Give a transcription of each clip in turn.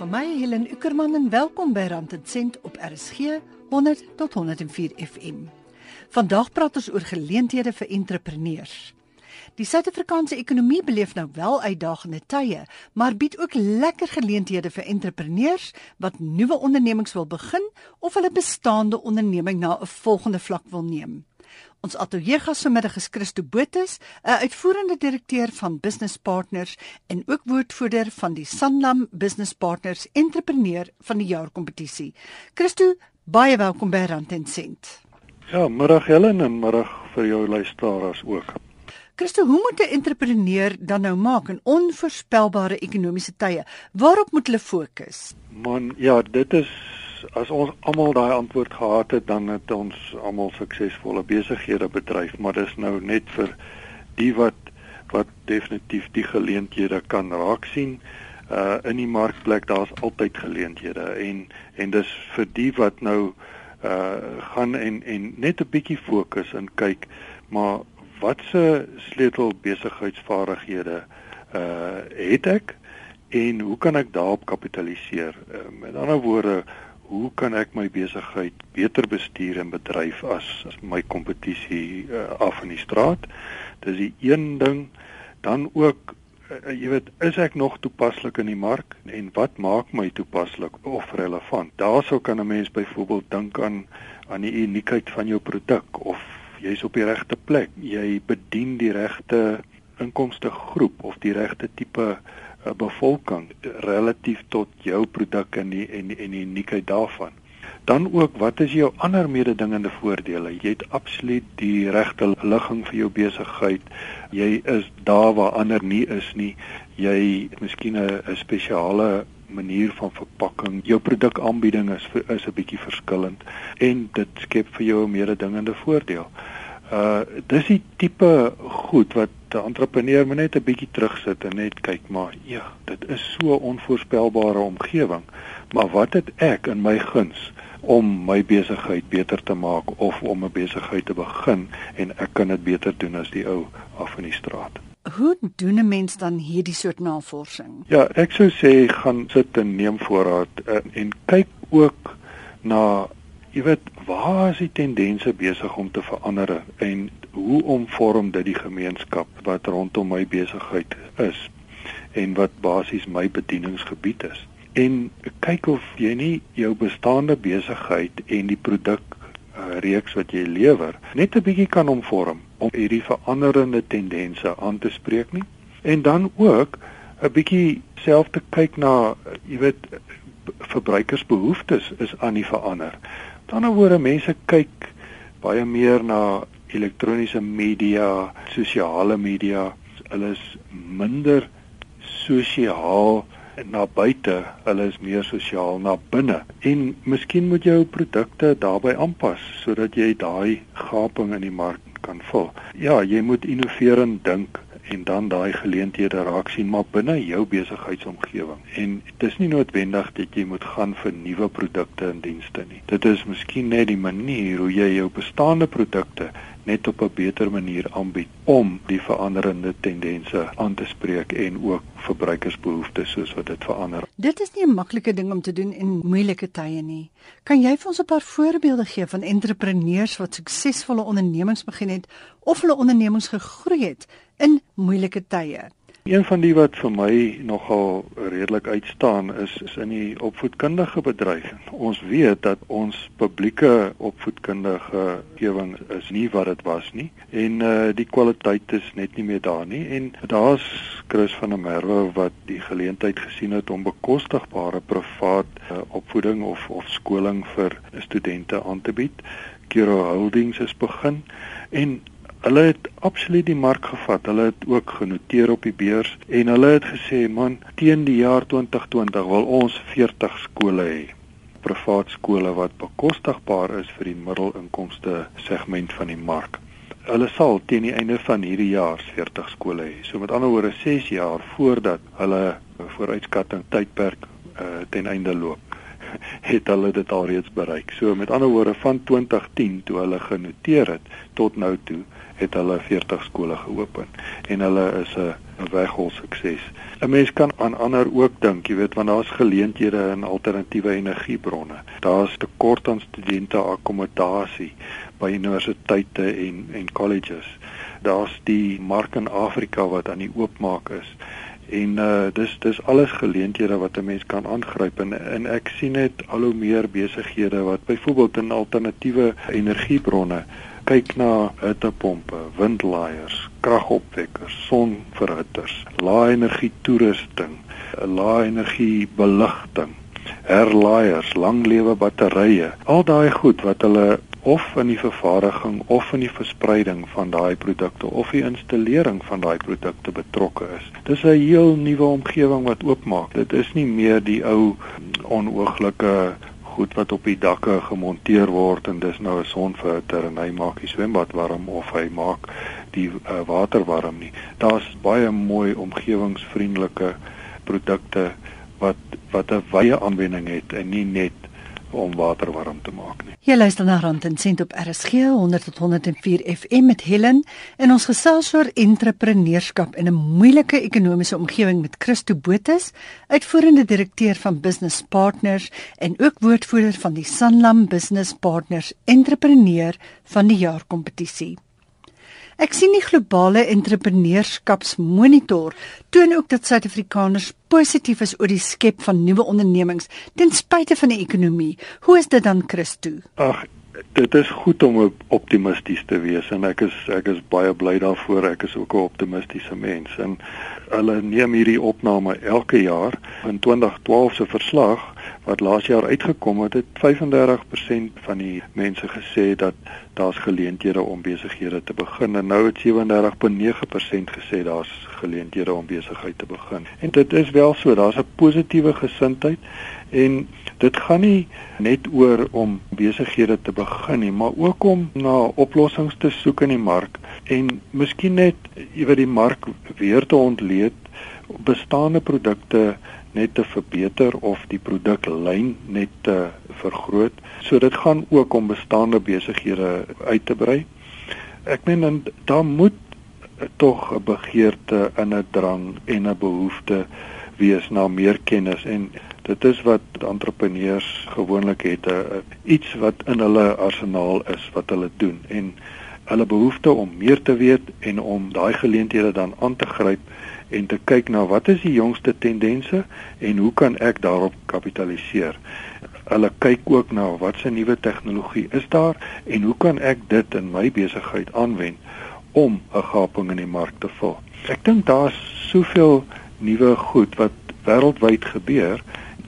van my Helen Ukerman en welkom by Rand en Sent op RSG 100 tot 104 FM. Vandag praat ons oor geleenthede vir entrepreneurs. Die Suid-Afrikaanse ekonomie beleef nou wel uitdagende tye, maar bied ook lekker geleenthede vir entrepreneurs wat nuwe ondernemings wil begin of hulle bestaande onderneming na 'n volgende vlak wil neem. Ons ateljeegas vanmiddag is Christo Botus, 'n uitvoerende direkteur van Business Partners en ook woordvoerder van die Sanlam Business Partners Entrepreneur van die Jaar kompetisie. Christo, baie welkom by Rand en Sent. Ja, middag Helen en middag vir jou luisteraars ook. Christo, hoe moet 'n entrepreneur dan nou maak in onvoorspelbare ekonomiese tye? Waarop moet hulle fokus? Man, ja, dit is as ons almal daai antwoord gehad het, dan het ons almal suksesvolle besighede bedryf, maar dis nou net vir die wat wat definitief die geleenthede kan raak sien. Uh in die markplek daar's altyd geleenthede en en dis vir die wat nou uh gaan en en net 'n bietjie fokus en kyk maar watse sleutel besigheidsvaardighede uh het ek en hoe kan ek daarop kapitaliseer? Uh, met ander woorde, hoe kan ek my besigheid beter bestuur en bedryf as as my kompetisie uh, af in die straat? Dis die een ding. Dan ook uh, jy weet, is ek nog toepaslik in die mark en wat maak my toepaslik of relevant? Daarsou kan 'n mens byvoorbeeld dink aan aan die uniekheid van jou produk of jy's op die regte plek. Jy bedien die regte inkomste groep of die regte tipe 'n bevolking relatief tot jou produk en die en die, en die uniekheid daarvan. Dan ook wat is jou ander mededingende voordele? Jy het absoluut die regte ligging vir jou besigheid. Jy is daar waar ander nie is nie. Jy het miskien 'n spesiale manier van verpakking. Jou produkaanbieding is is 'n bietjie verskillend en dit skep vir jou 'n mededingende voordeel. Uh dis die tipe goed wat 'n entrepreneur moet net 'n bietjie terugsit en net kyk maar ja, dit is so 'n onvoorspelbare omgewing. Maar wat het ek in my guns om my besigheid beter te maak of om 'n besigheid te begin en ek kan dit beter doen as die ou af in die straat. Hoe doen 'n mens dan hierdie soort navorsing? Ja, ek sou sê gaan sit en neem voorraad en, en kyk ook na jy weet waar is die tendense besig om te verander en hoe omvorm dit die gemeenskap wat rondom my besigheid is en wat basies my bedieningsgebied is? En kyk of jy nie jou bestaande besigheid en die produk uh, reeks wat jy lewer net 'n bietjie kan omvorm om hierdie veranderende tendense aan te spreek nie. En dan ook 'n bietjie self te kyk na jy weet verbruikersbehoeftes is aan die verander Ander woorde mense kyk baie meer na elektroniese media, sosiale media. Hulle is minder sosiaal na buite, hulle is meer sosiaal na binne. En miskien moet jou produkte daarbey aanpas sodat jy daai gaping in die mark kan vul. Ja, jy moet innoverend dink en dan daai geleenthede raak sien maar binne jou besigheidsomgewing. En dit is nie noodwendig dat jy moet gaan vir nuwe produkte en dienste nie. Dit is miskien net die manier hoe jy jou bestaande produkte net op 'n beter manier aanbied om die veranderende tendense aan te spreek en ook verbruikersbehoeftes soos wat dit verander. Dit is nie 'n maklike ding om te doen in moeilike tye nie. Kan jy vir ons 'n paar voorbeelde gee van entrepreneurs wat suksesvolle ondernemings begin het of hulle ondernemings gegroei het in moeilike tye. Een van die wat vir my nogal redelik uitstaan is is in die opvoedkundige bedryf. Ons weet dat ons publieke opvoedkundige gewing is nie wat dit was nie en uh die kwaliteit is net nie meer daar nie en daar's Chris van der Merwe wat die geleentheid gesien het om bekostigbare privaat uh, opvoeding of of skoling vir studente aan te bied. Kiro Holdings is begin en Hulle het absoluut die mark gevat. Hulle het ook genoteer op die beurs en hulle het gesê, "Man, teen die jaar 2020 wil ons 40 skole hê. Privaat skole wat bekostigbaar is vir die middelinkomste segment van die mark." Hulle sal teen die einde van hierdie jaar 40 skole hê. So met ander woorde 6 jaar voordat hulle vooruitskatting tydperk uh, ten einde loop. Het hulle dit alreeds bereik. So met ander woorde van 2010 toe hulle genoteer het tot nou toe het hulle 40 skole geopen en hulle is 'n weghol sukses. 'n Mens kan aan ander ook dink, jy weet, want daar's geleenthede in alternatiewe energiebronne. Daar's tekort aan studente akkommodasie by universiteite en en colleges. Daar's die mark in Afrika wat aan die oopmaak is. En uh dis dis alles geleenthede wat 'n mens kan aangryp en en ek sien net al hoe meer besighede wat byvoorbeeld in alternatiewe energiebronne kyk na hittepompe, windlaaiers, kragopwekkers, sonverhitters, lae-energie toerusting, lae-energie beligting, herlaaiers, langlewe batterye. Al daai goed wat hulle of in die vervaardiging of in die verspreiding van daai produkte of die installering van daai produkte betrokke is. Dis 'n heel nuwe omgewing wat oopmaak. Dit is nie meer die ou onooglike goed wat op die dakke gemonteer word en dis nou 'n sonverhitter en hy maak die swembad warm of hy maak die uh, water warm nie. Daar's baie mooi omgewingsvriendelike produkte wat wat 'n wye aanwending het en nie net om water warm te maak nie. Jy luister na Rand en Sent op RSG 100 tot 104 FM met Helen en ons gesels oor entrepreneurskap in 'n moeilike ekonomiese omgewing met Christo Botus, uitvoerende direkteur van Business Partners en ook woordvoerder van die Sanlam Business Partners Entrepreneur van die jaar kompetisie. Ek sien die globale entrepreneurskapsmonitor toon ook dat Suid-Afrikaners positief is oor die skep van nuwe ondernemings ten spyte van die ekonomie. Hoe is dit dan Christo? Ag, dit is goed om optimisties te wees en ek is ek is baie bly daarvoor. Ek is ook 'n optimistiese mens en hulle neem hierdie opname elke jaar in 2012 se verslag wat laas jaar uitgekom het, het 35% van die mense gesê dat daar's geleenthede om besighede te begin en nou het 37.9% gesê daar's geleenthede om besigheid te begin. En dit is wel so, daar's 'n positiewe gesindheid en dit gaan nie net oor om besighede te begin nie, maar ook om na oplossings te soek in die mark en miskien net iewers die mark weer te ontleed bestaande produkte net te verbeter of die produklyn net te vergroot. So dit gaan ook om bestaande besighede uit te brei. Ek meen daar moet tog 'n begeerte in 'n drang en 'n behoefte wees na meer kennis en dit is wat entrepreneurs gewoonlik het 'n iets wat in hulle arsenaal is wat hulle doen en hulle behoefte om meer te weet en om daai geleenthede dan aan te gryp en te kyk na wat is die jongste tendense en hoe kan ek daarop kapitaliseer. Hulle kyk ook na wat se nuwe tegnologie is daar en hoe kan ek dit in my besigheid aanwend om 'n gaping in die mark te vul. Ek dink daar's soveel nuwe goed wat wêreldwyd gebeur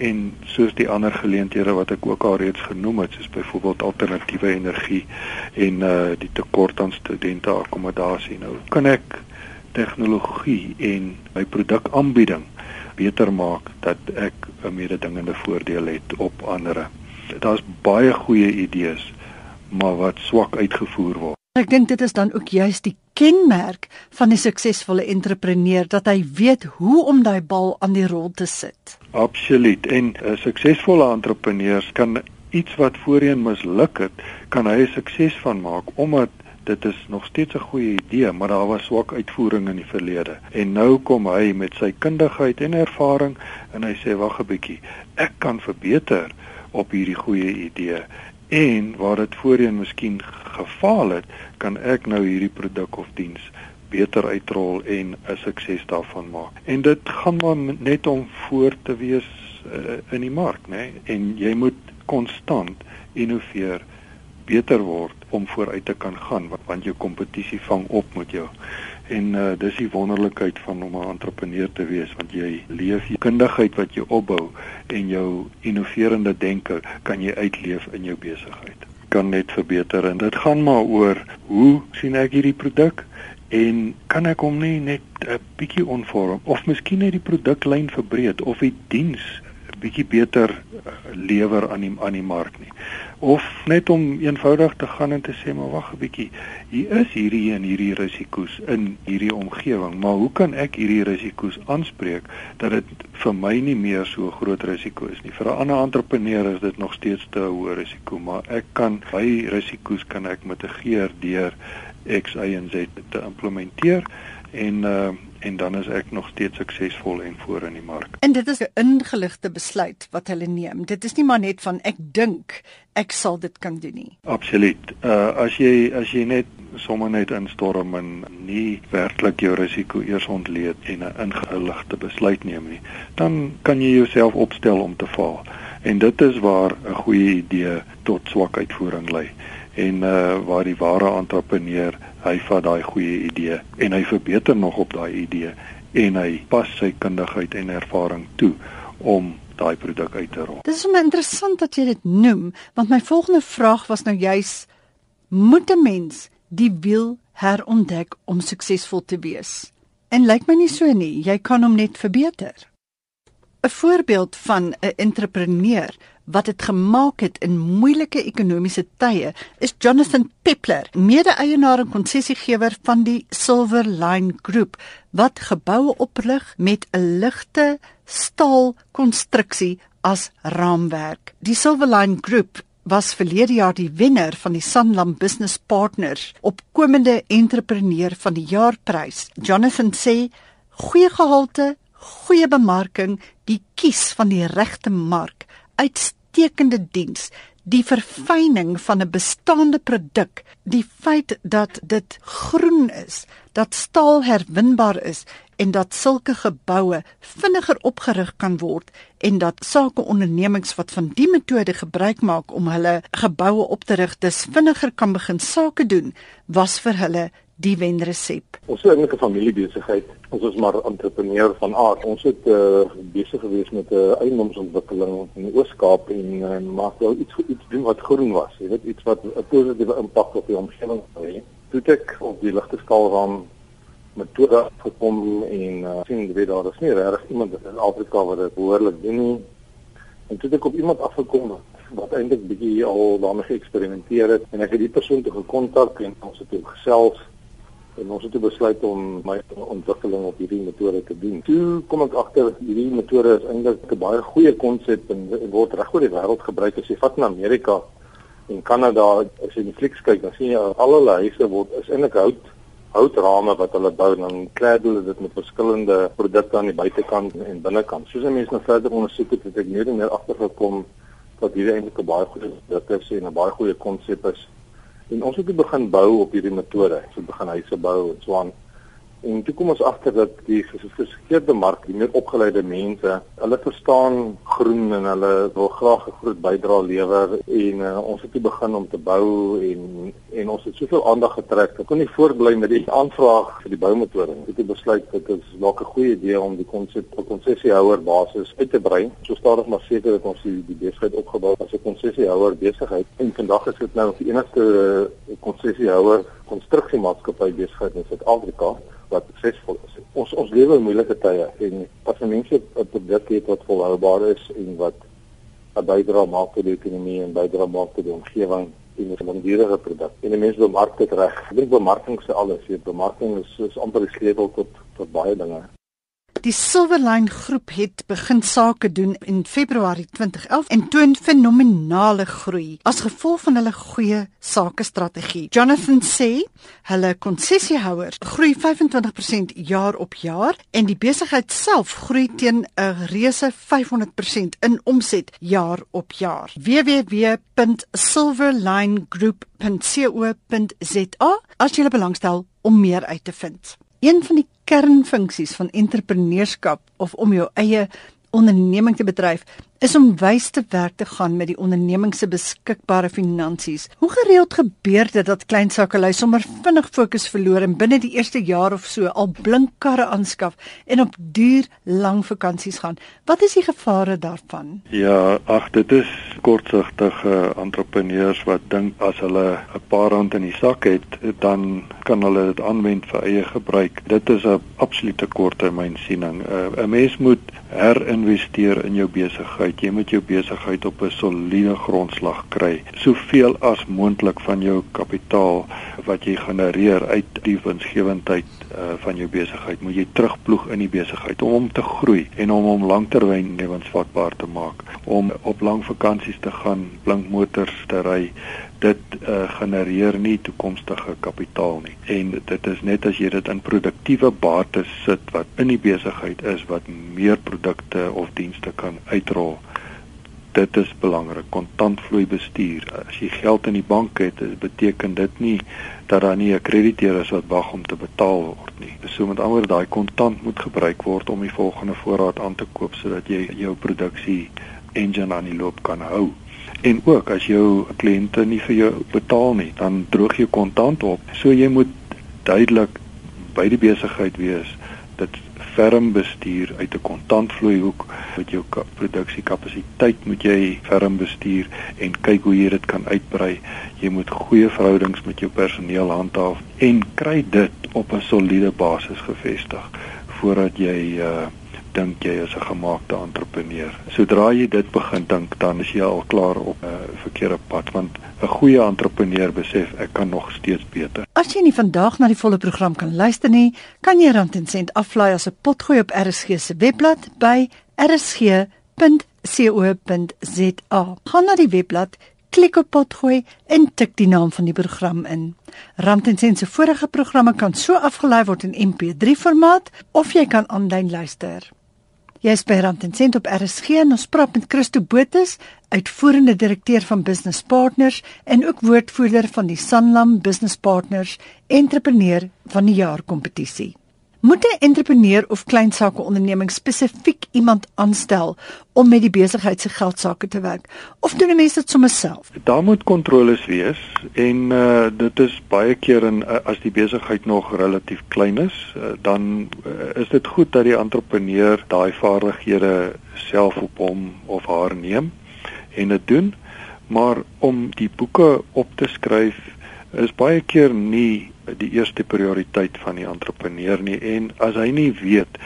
en soos die ander geleenthede wat ek ook al reeds genoem het soos byvoorbeeld alternatiewe energie en uh die tekort aan studente akkommodasie nou kan ek tegnologie en my produkaanbieding beter maak dat ek 'n mededingende voordeel het op ander. Daar's baie goeie idees, maar wat swak uitgevoer word. Ek dink dit is dan ook juist die kenmerk van 'n suksesvolle entrepreneur dat hy weet hoe om daai bal aan die rol te sit. Absoluut. En 'n suksesvolle entrepreneur kan iets wat voorheen misluk het, kan hy 'n sukses van maak omdat dit is nog steeds 'n goeie idee, maar daar was swak uitvoering in die verlede. En nou kom hy met sy kundigheid en ervaring en hy sê wag 'n bietjie, ek kan verbeter op hierdie goeie idee. En waar dit voorheen miskien gefaal het, kan ek nou hierdie produk of diens beter uitrol en 'n sukses daarvan maak. En dit gaan maar net om voor te wees uh, in die mark, né? Nee? En jy moet konstant innoveer beter word om vooruit te kan gaan want, want jou kompetisie vang op met jou. En uh, dis die wonderlikheid van om 'n entrepreneur te wees want jy leef jou kundigheid wat jy opbou en jou innoverende denke kan jy uitleef in jou besigheid. Kan net verbeter en dit gaan maar oor hoe sien ek hierdie produk en kan ek hom nie net 'n bietjie onvorm of miskien net die produklyn verbreek of die diens bietjie beter eh, lewer aan die aan die mark nie of net om eenvoudig te gaan en te sê maar wag 'n bietjie. Hier is hierdie en hierdie risiko's in hierdie omgewing. Maar hoe kan ek hierdie risiko's aanspreek dat dit vir my nie meer so groot risiko is nie? Vir 'n ander entrepreneur is dit nog steeds te hoë risiko maar ek kan by risiko's kan ek mitigeer deur X Y en Z te implementeer. En uh, en dan is ek nog steeds suksesvol en voor in die mark. En dit is 'n ingeligte besluit wat hulle neem. Dit is nie maar net van ek dink ek sal dit kan doen nie. Absoluut. Uh as jy as jy net sommer net instorm en nie werklik jou risiko eers ontleed en 'n ingeligte besluit neem nie, dan kan jy jouself opstel om te faal. En dit is waar 'n goeie idee tot swak uitvoering lei en uh waar die ware entrepreneur hy vat daai goeie idee en hy verbeter nog op daai idee en hy pas sy kundigheid en ervaring toe om daai produk uit te rol. Dit is sommer interessant dat jy dit noem want my volgende vraag was nou juis moet 'n mens die wiel herontdek om suksesvol te wees? En lyk my nie so nie, jy kan hom net verbeter. 'n Voorbeeld van 'n entrepreneur wat dit gemaak het in moeilike ekonomiese tye is Jonathan Peppler, mede-eienaar en konsessiegewer van die Silver Line Group wat geboue oprig met 'n ligte staal konstruksie as raamwerk. Die Silver Line Group was verlede jaar die wenner van die Sanlam Business Partners opkomende entrepreneur van die jaarprys. Jonathan sê goeie gehalte, goeie bemarking, die kies van die regte mark uitstekende diens, die verfyning van 'n bestaande produk, die feit dat dit groen is, dat staal herwinbaar is en dat sulke geboue vinniger opgerig kan word en dat sake ondernemings wat van die metode gebruik maak om hulle geboue op te rig, dis vinniger kan begin sake doen, was vir hulle die wenresep. Ons is eintlik 'n familiebesigheid. Ons is maar entrepreneur van aard. Ons het uh, besig gewees met 'n uh, eiendomsontwikkeling in die Oos-Kaap en uh, maak wel iets iets doen wat groen was. Jy weet iets wat 'n positiewe impak op die omgewing het. Toe ek op die ligte skaalraam metode gekom en uh, sien jy daar is nie regtig iemand in Afrika wat dit behoorlik doen nie. En toe ek op iemand afgekom het wat eintlik bietjie al daarmee geëksperimenteer het en ek het die persoon toe gekontak en ons het toe gesels en ons het besluit om my ontwikkeling op hierdie metode te doen. Toe kom ek agter hierdie metode is eintlik 'n baie goeie konsep en word reg oor die wêreld gebruik. As jy vat in Amerika en Kanada, as jy Netflix kyk, dan sien jy al hulle huise word is eintlik hout houtrame wat hulle bou dan klad hulle dit met verskillende produkte aan die buitekant en binnekant. Soos mense nou verder ondersoek het, het ek meer en meer agtergekom dat hierdie eintlik 'n baie goeie produk is en 'n baie goeie konsep is En ons het begin bou op hierdie metode. Ons het begin huise bou en so aan. En toe kom ons agter dat die gesofistikeerde mark, die meer opgeleide mense, hulle verstaan groen en hulle wil graag 'n groot bydrae lewer en uh, ons het begin om te bou en en ons het soveel aandag getrek. Ek kon nie voortbly met die aanvraag vir die boumetode. Ek het besluit dit is dalk 'n goeie idee om die konsep op konsessiehouer basis uit te brei. So stadig maar seker dat ons die, die besigheid opgebou as 'n konsessiehouer besigheid. En vandag is dit nou die enigste konsessiehouer konstruksiemaatskappy besigheid in Suid-Afrika wat suksesvol is. Ons ons lewe in moeilike tye en as mense 'n produk het wat volhoubaar is en wat 'n bydrae maak tot die ekonomie en bydrae maak tot die omgewing en 'n langdurige produk. En mense wil mark dit reg. Ek dink bemarking se alles. Jy bemarking is is amper die sleutel tot tot baie dinge. Die Silverline groep het begin sake doen in Februarie 2011 en toon fenominale groei as gevolg van hulle goeie sake strategie. Jonathan sê hulle konsessiehouers groei 25% jaar op jaar en die besigheid self groei teen 'n reuse 500% in omset jaar op jaar. www.silverlinegroup.co.za as jy belangstel om meer uit te vind. Een van die kernfunksies van entrepreneurskap of om jou eie onderneming te bedryf is om wys te werk te gaan met die onderneming se beskikbare finansies. Hoe gereeld gebeur dit dat klein sakelui sommer vinnig fokus verloor en binne die eerste jaar of so al blink karre aanskaf en op duur lang vakansies gaan? Wat is die gevare daarvan? Ja, ag dit is kortsigtige entrepreneurs wat dink as hulle 'n paar rand in die sak het, dan kan hulle dit aanwend vir eie gebruik. Dit is 'n absolute korttermynsiening. Uh, 'n Mens moet herinvesteer in jou besigheid. Jy moet jou besigheid op 'n soliede grondslag kry. Soveel as moontlik van jou kapitaal wat jy genereer uit die winsgewendheid uh, van jou besigheid, moet jy terugploeg in die besigheid om hom te groei en om hom langtermyn lewensvatbaar te maak, om op lang vakansies te gaan, blink motors te ry, dit uh, genereer nie toekomstige kapitaal nie. En dit is net as jy dit in produktiewe bates sit wat in die besigheid is wat meer produkte of dienste kan uitrol dit is belangrik. Kontantvloei bestuur. As jy geld in die bank het beteken dit nie dat daar nie 'n krediteur is wat wag om te betaal word nie. So met ander daai kontant moet gebruik word om die volgende voorraad aan te koop sodat jy jou produksie engine aan die loop kan hou En ook as jou kliënte nie vir jou betaal nie, dan droog jy kontant op. So jy moet duidelik by die besigheid wees dat ferm bestuur uit 'n kontantvloei hoek met jou produksiekapasiteit moet jy ferm bestuur en kyk hoe jy dit kan uitbrei. Jy moet goeie verhoudings met jou personeel handhaaf en kry dit op 'n soliede basis gevestig voordat jy uh dink jy is 'n gemaakte entrepreneur. Sodra jy dit begin dink, dan is jy al klaar op 'n uh, verkeerde pad want 'n goeie entrepreneur besef ek kan nog steeds beter. As jy nie vandag na die volle program kan luister nie, kan jy rand en sent aflaai as 'n potgooi op RSG se webblad by rsg.co.za. Gaan na die webblad klik op potgooi en tik die naam van die program in. Rand en Sent se vorige programme kan so afgelaai word in MP3 formaat of jy kan aanlyn luister. Jy is by Rand en Sent op RSG en ons praat met Christo Botus, uitvoerende direkteur van Business Partners en ook woordvoerder van die Sanlam Business Partners Entrepreneur van die Jaar kompetisie. Moet 'n entrepreneur of klein sake onderneming spesifiek iemand aanstel om met die besigheid se geld sake te werk of doen mense dit sommer self? Daar moet kontroles wees en uh, dit is baie keer in uh, as die besigheid nog relatief klein is, uh, dan uh, is dit goed dat die entrepreneur daai vaardighede self op hom of haar neem en dit doen. Maar om die boeke op te skryf is baie keer nie die eerste prioriteit van die entrepreneur nie. En as hy nie weet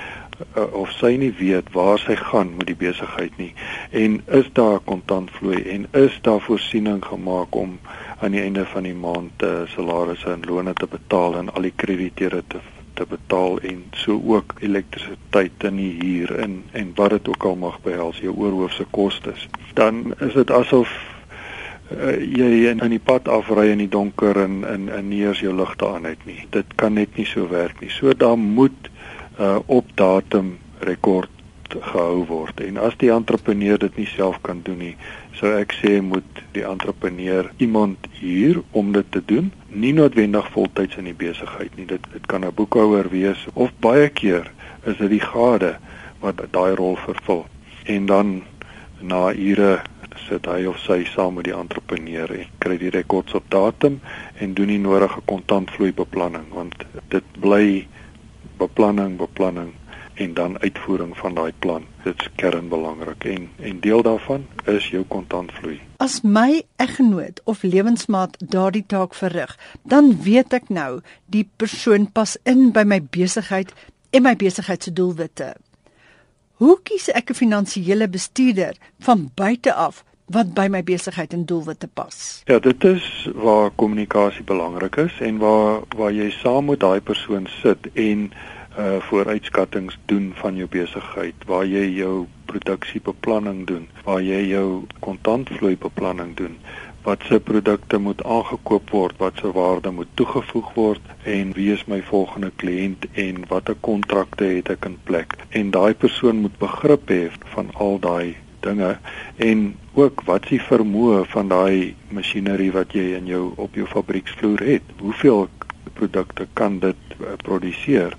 uh, of sy nie weet waar sy gaan met die besigheid nie en is daar kontantvloei en is daar voorsiening gemaak om aan die einde van die maand uh, salarisse en lone te betaal en al die krediteure te te betaal en so ook elektrisiteit en huur en en wat dit ook al mag behels jou oorhoofse kostes dan is dit asof uh, jy in, in die pad afry in die donker en in in nie eens jou ligte aan het nie. Dit kan net nie so werk nie. So daar moet uh, op datum rekord gehou word. En as die entrepreneur dit nie self kan doen nie, sou ek sê moet die entrepreneur iemand huur om dit te doen. Nie noodwendig voltyds in die besigheid nie. Dit dit kan 'n boekhouer wees of baie keer is dit die gade wat daai rol vervul. En dan na ure sit hy of sy saam met die entrepreneur en kry die rekords op datum en doen die nodige kontantvloei beplanning want dit bly beplanning beplanning en dan uitvoering van daai plan. Dit is kernbelangrik en en deel daarvan is jou kontantvloei. As my eggenoot of lewensmaat daardie taak verrig, dan weet ek nou die persoon pas in by my besigheid en my besigheid se doelwitte. Hoe kies ek 'n finansiële bestuurder van buite af wat by my besigheid en doelwitte pas? Ja, dit is waar kommunikasie belangrik is en waar waar jy saam met daai persoon sit en uh vooruitskattings doen van jou besigheid, waar jy jou produksiebeplanning doen, waar jy jou kontantvloei beplanning doen wat se produkte moet aangekoop word, wat se waarde moet toegevoeg word en wie is my volgende kliënt en watter kontrakte het ek in plek. En daai persoon moet begrip hê van al daai dinge en ook wat s'ie vermoë van daai masjinerie wat jy in jou op jou fabrieksvloer het. Hoeveel produkte kan dit uh, produseer?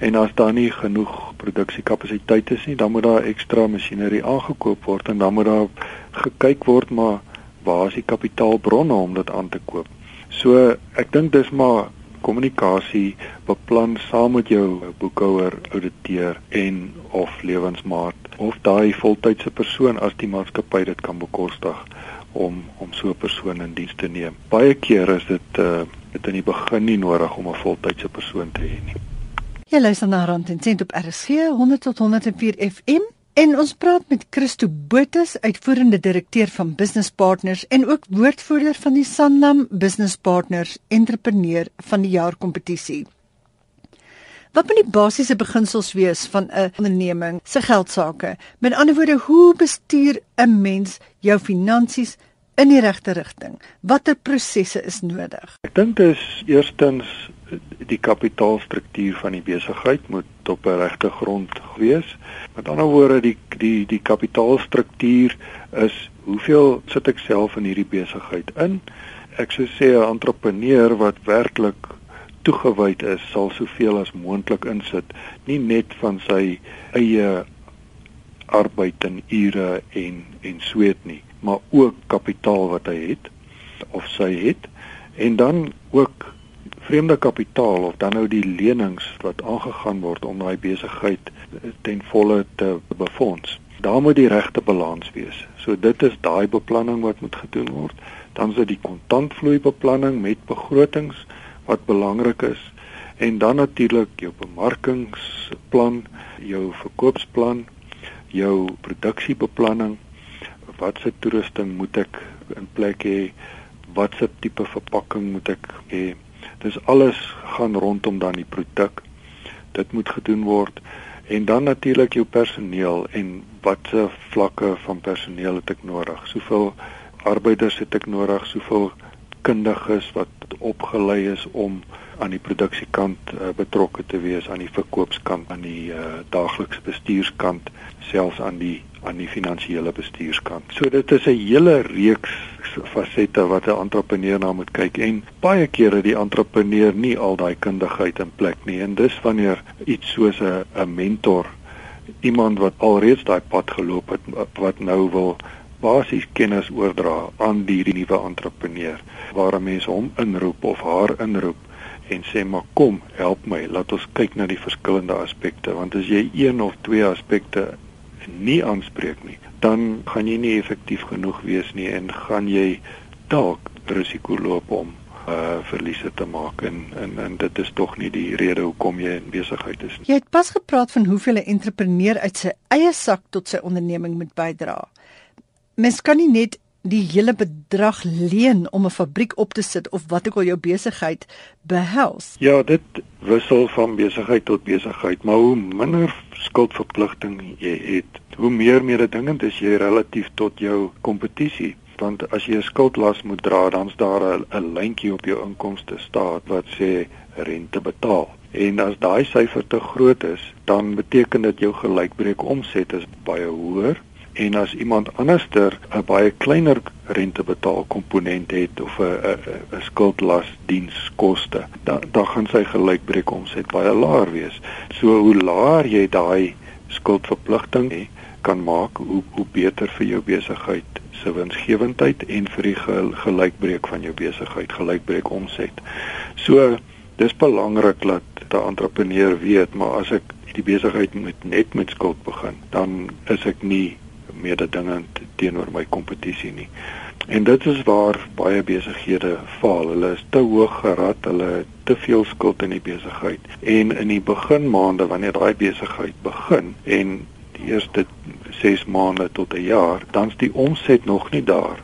En as daar nie genoeg produksiekapasiteit is nie, dan moet daar ekstra masjinerie aangekoop word en dan moet daar gekyk word maar waar is die kapitaalbronne om dit aan te koop. So ek dink dis maar kommunikasie beplan saam met jou boekhouer, ouditeur en of lewensmaat of daai voltydse persoon as die maatskappy dit kan bekostig om om so 'n persoon in diens te neem. Baie keer is dit uh dit in die begin nie nodig om 'n voltydse persoon te hê nie. Jy luister na Rand en Sent op RSG 100 tot 104 FM En ons praat met Christo Botus, uitvoerende direkteur van Business Partners en ook woordvoerder van die Sanlam Business Partners Entrepreneur van die jaar kompetisie. Wat moet die basiese beginsels wees van 'n onderneming se geldsaake? Met ander woorde, hoe bestuur 'n mens jou finansies in die regte rigting? Watter prosesse is nodig? Ek dink dit is eerstens die kapitaalstruktuur van die besigheid moet op 'n regte grond wees. Met ander woorde die die die kapitaalstruktuur is hoeveel sit ek self in hierdie besigheid in? Ek sou sê 'n entrepreneur wat werklik toegewyd is, sal soveel as moontlik insit, nie net van sy eie arbeid en ure en en sweet nie, maar ook kapitaal wat hy het of sy het en dan ook vreemde kapitaal of dan nou die lenings wat aangegaan word om daai besigheid ten volle te befonds. Daar moet die regte balans wees. So dit is daai beplanning wat moet gedoen word. Dan is dit die kontantvloei beplanning met begrotings wat belangrik is en dan natuurlik jou bemarkingsplan, jou verkoopsplan, jou produksiebeplanning. Wat se toerusting moet ek in plek hê? Wat se tipe verpakking moet ek hê? Dis alles gaan rondom dan die produk. Dit moet gedoen word en dan natuurlik jou personeel en watse vlakke van personeel het ek nodig? Soveel arbeiders het ek nodig, soveel kundiges wat opgelei is om aan die produksiekant uh, betrokke te wees, aan die verkoopskant, aan die uh, daaglikse bestuurskant, selfs aan die aan die finansiële bestuurskant. So dit is 'n hele reeks fasette wat 'n entrepreneur na moet kyk en baie kere die entrepreneur nie al daai kundigheid in plek nie en dis wanneer iets soos 'n 'n mentor iemand wat alreeds daai pad geloop het wat nou wil basies kennis oordra aan die nuwe entrepreneur waar mense hom inroep of haar inroep en sê maar kom help my laat ons kyk na die verskillende aspekte want as jy een of twee aspekte nie aanspreek nie, dan gaan jy nie effektief genoeg wees nie en gaan jy dalk risiko loop om uh verliese te maak en en en dit is tog nie die rede hoekom jy in besigheid is nie. Jy het pas gepraat van hoeveel 'n entrepreneur uit sy eie sak tot sy onderneming moet bydra. Mens kan nie net die hele bedrag leen om 'n fabriek op te sit of wat ook al jou besigheid behels. Ja, dit wissel van besigheid tot besigheid, maar hoe minder skuldverpligting jy het, hoe meer mededingend is jy relatief tot jou kompetisie. Want as jy 'n skuldlas moet dra, dan's daar 'n lyntjie op jou inkomste staat wat sê rente betaal. En as daai syfer te groot is, dan beteken dit jou gelykbreek omset is baie hoër en as iemand anderster 'n baie kleiner rentebetaal komponent het of 'n 'n skuldlas dienskoste, dan dan gaan sy gelykbreek omset baie laer wees. So hoe laer jy daai skuldverpligting hê, kan maak hoe hoe beter vir jou besigheid se winsgewendheid en vir die gelykbreek van jou besigheid, gelykbreek omset. So dis belangrik dat 'n entrepreneur weet, maar as ek die besigheid moet net met skuld begin, dan is ek nie mededingend teenoor my kompetisie nie. En dit is waar baie besighede faal. Hulle is te hoog gerad, hulle het te veel skuld in die besigheid. En in die beginmaande wanneer daai besigheid begin en die eerste 6 maande tot 'n jaar, dan's die omset nog nie daar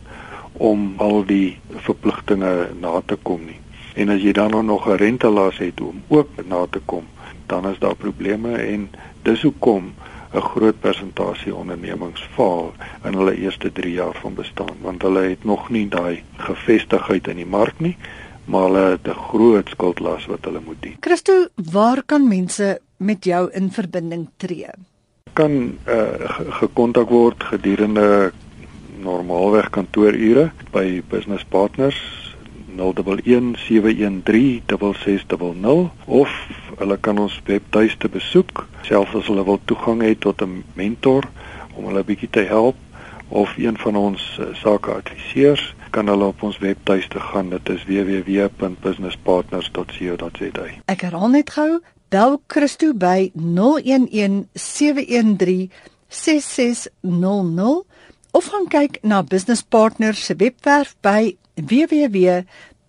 om al die verpligtinge na te kom nie. En as jy dan nog 'n rentelas het om ook na te kom, dan is daar probleme en dis hoekom 'n groot persentasie ondernemings faal in hulle eerste 3 jaar van bestaan want hulle het nog nie daai gevestigheid in die mark nie maar hulle het 'n groot skuldlas wat hulle moet dien. Christo, waar kan mense met jou in verbinding tree? Kan uh, gekontak word gedurende normaalweg kantoorure by Business Partners 011 713 6600 of hulle kan ons webtuiste besoek selfs as hulle wil toegang hê tot 'n mentor om hulle bietjie te help of een van ons uh, sakeadviseurs kan hulle op ons webtuiste gaan. Dit is www.businesspartners.co.za Ek herhaal net gou bel Christo by 011 713 6600 of gaan kyk na Business Partners se webwerf by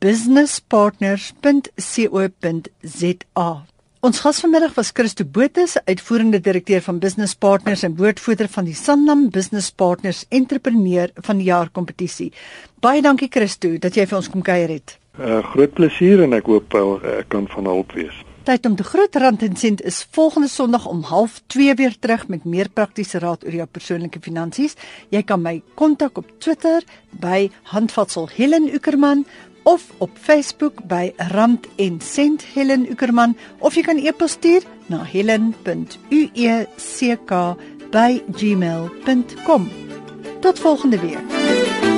www.businesspartners.co.za Ons gas vanmiddag was Christo Botha, uitvoerende direkteur van Business Partners en woordvoerder van die Sanlam Business Partners Entrepreneur van die jaar kompetisie. Baie dankie Christo dat jy vir ons kom kuier het. 'n uh, Groot plesier en ek hoop ek kan van hulp wees. Tyd om te groet rand en sent is volgende Sondag om 0.30 weer terug met meer praktiese raad oor jou persoonlike finansies. Jy kan my kontak op Twitter by handvatsel Helen Ukerman of op Facebook by Rand en Sent Helen Ukerman of jy kan e-pos stuur na helen.uecka@gmail.com. Tot volgende week.